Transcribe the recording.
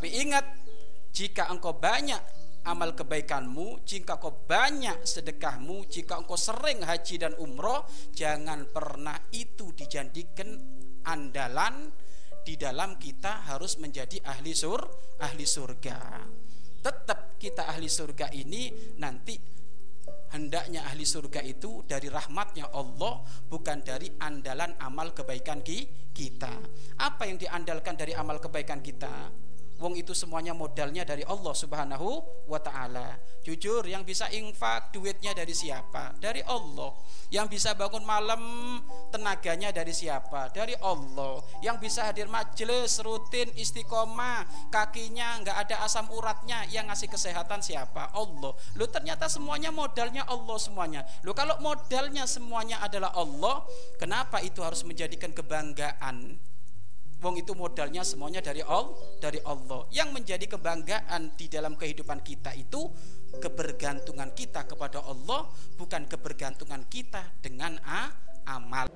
Tapi ingat, jika engkau banyak amal kebaikanmu, jika engkau banyak sedekahmu, jika engkau sering haji dan umroh, jangan pernah itu dijadikan andalan di dalam kita harus menjadi ahli sur ahli surga. Tetap kita ahli surga ini nanti hendaknya ahli surga itu dari rahmatnya Allah bukan dari andalan amal kebaikan kita. Apa yang diandalkan dari amal kebaikan kita? Wong itu semuanya modalnya dari Allah Subhanahu wa taala. Jujur yang bisa infak duitnya dari siapa? Dari Allah. Yang bisa bangun malam tenaganya dari siapa? Dari Allah. Yang bisa hadir majelis rutin istiqomah, kakinya nggak ada asam uratnya, yang ngasih kesehatan siapa? Allah. Lu ternyata semuanya modalnya Allah semuanya. Lu kalau modalnya semuanya adalah Allah, kenapa itu harus menjadikan kebanggaan? Wong itu modalnya semuanya dari Allah, dari Allah. Yang menjadi kebanggaan di dalam kehidupan kita itu kebergantungan kita kepada Allah, bukan kebergantungan kita dengan a, amal.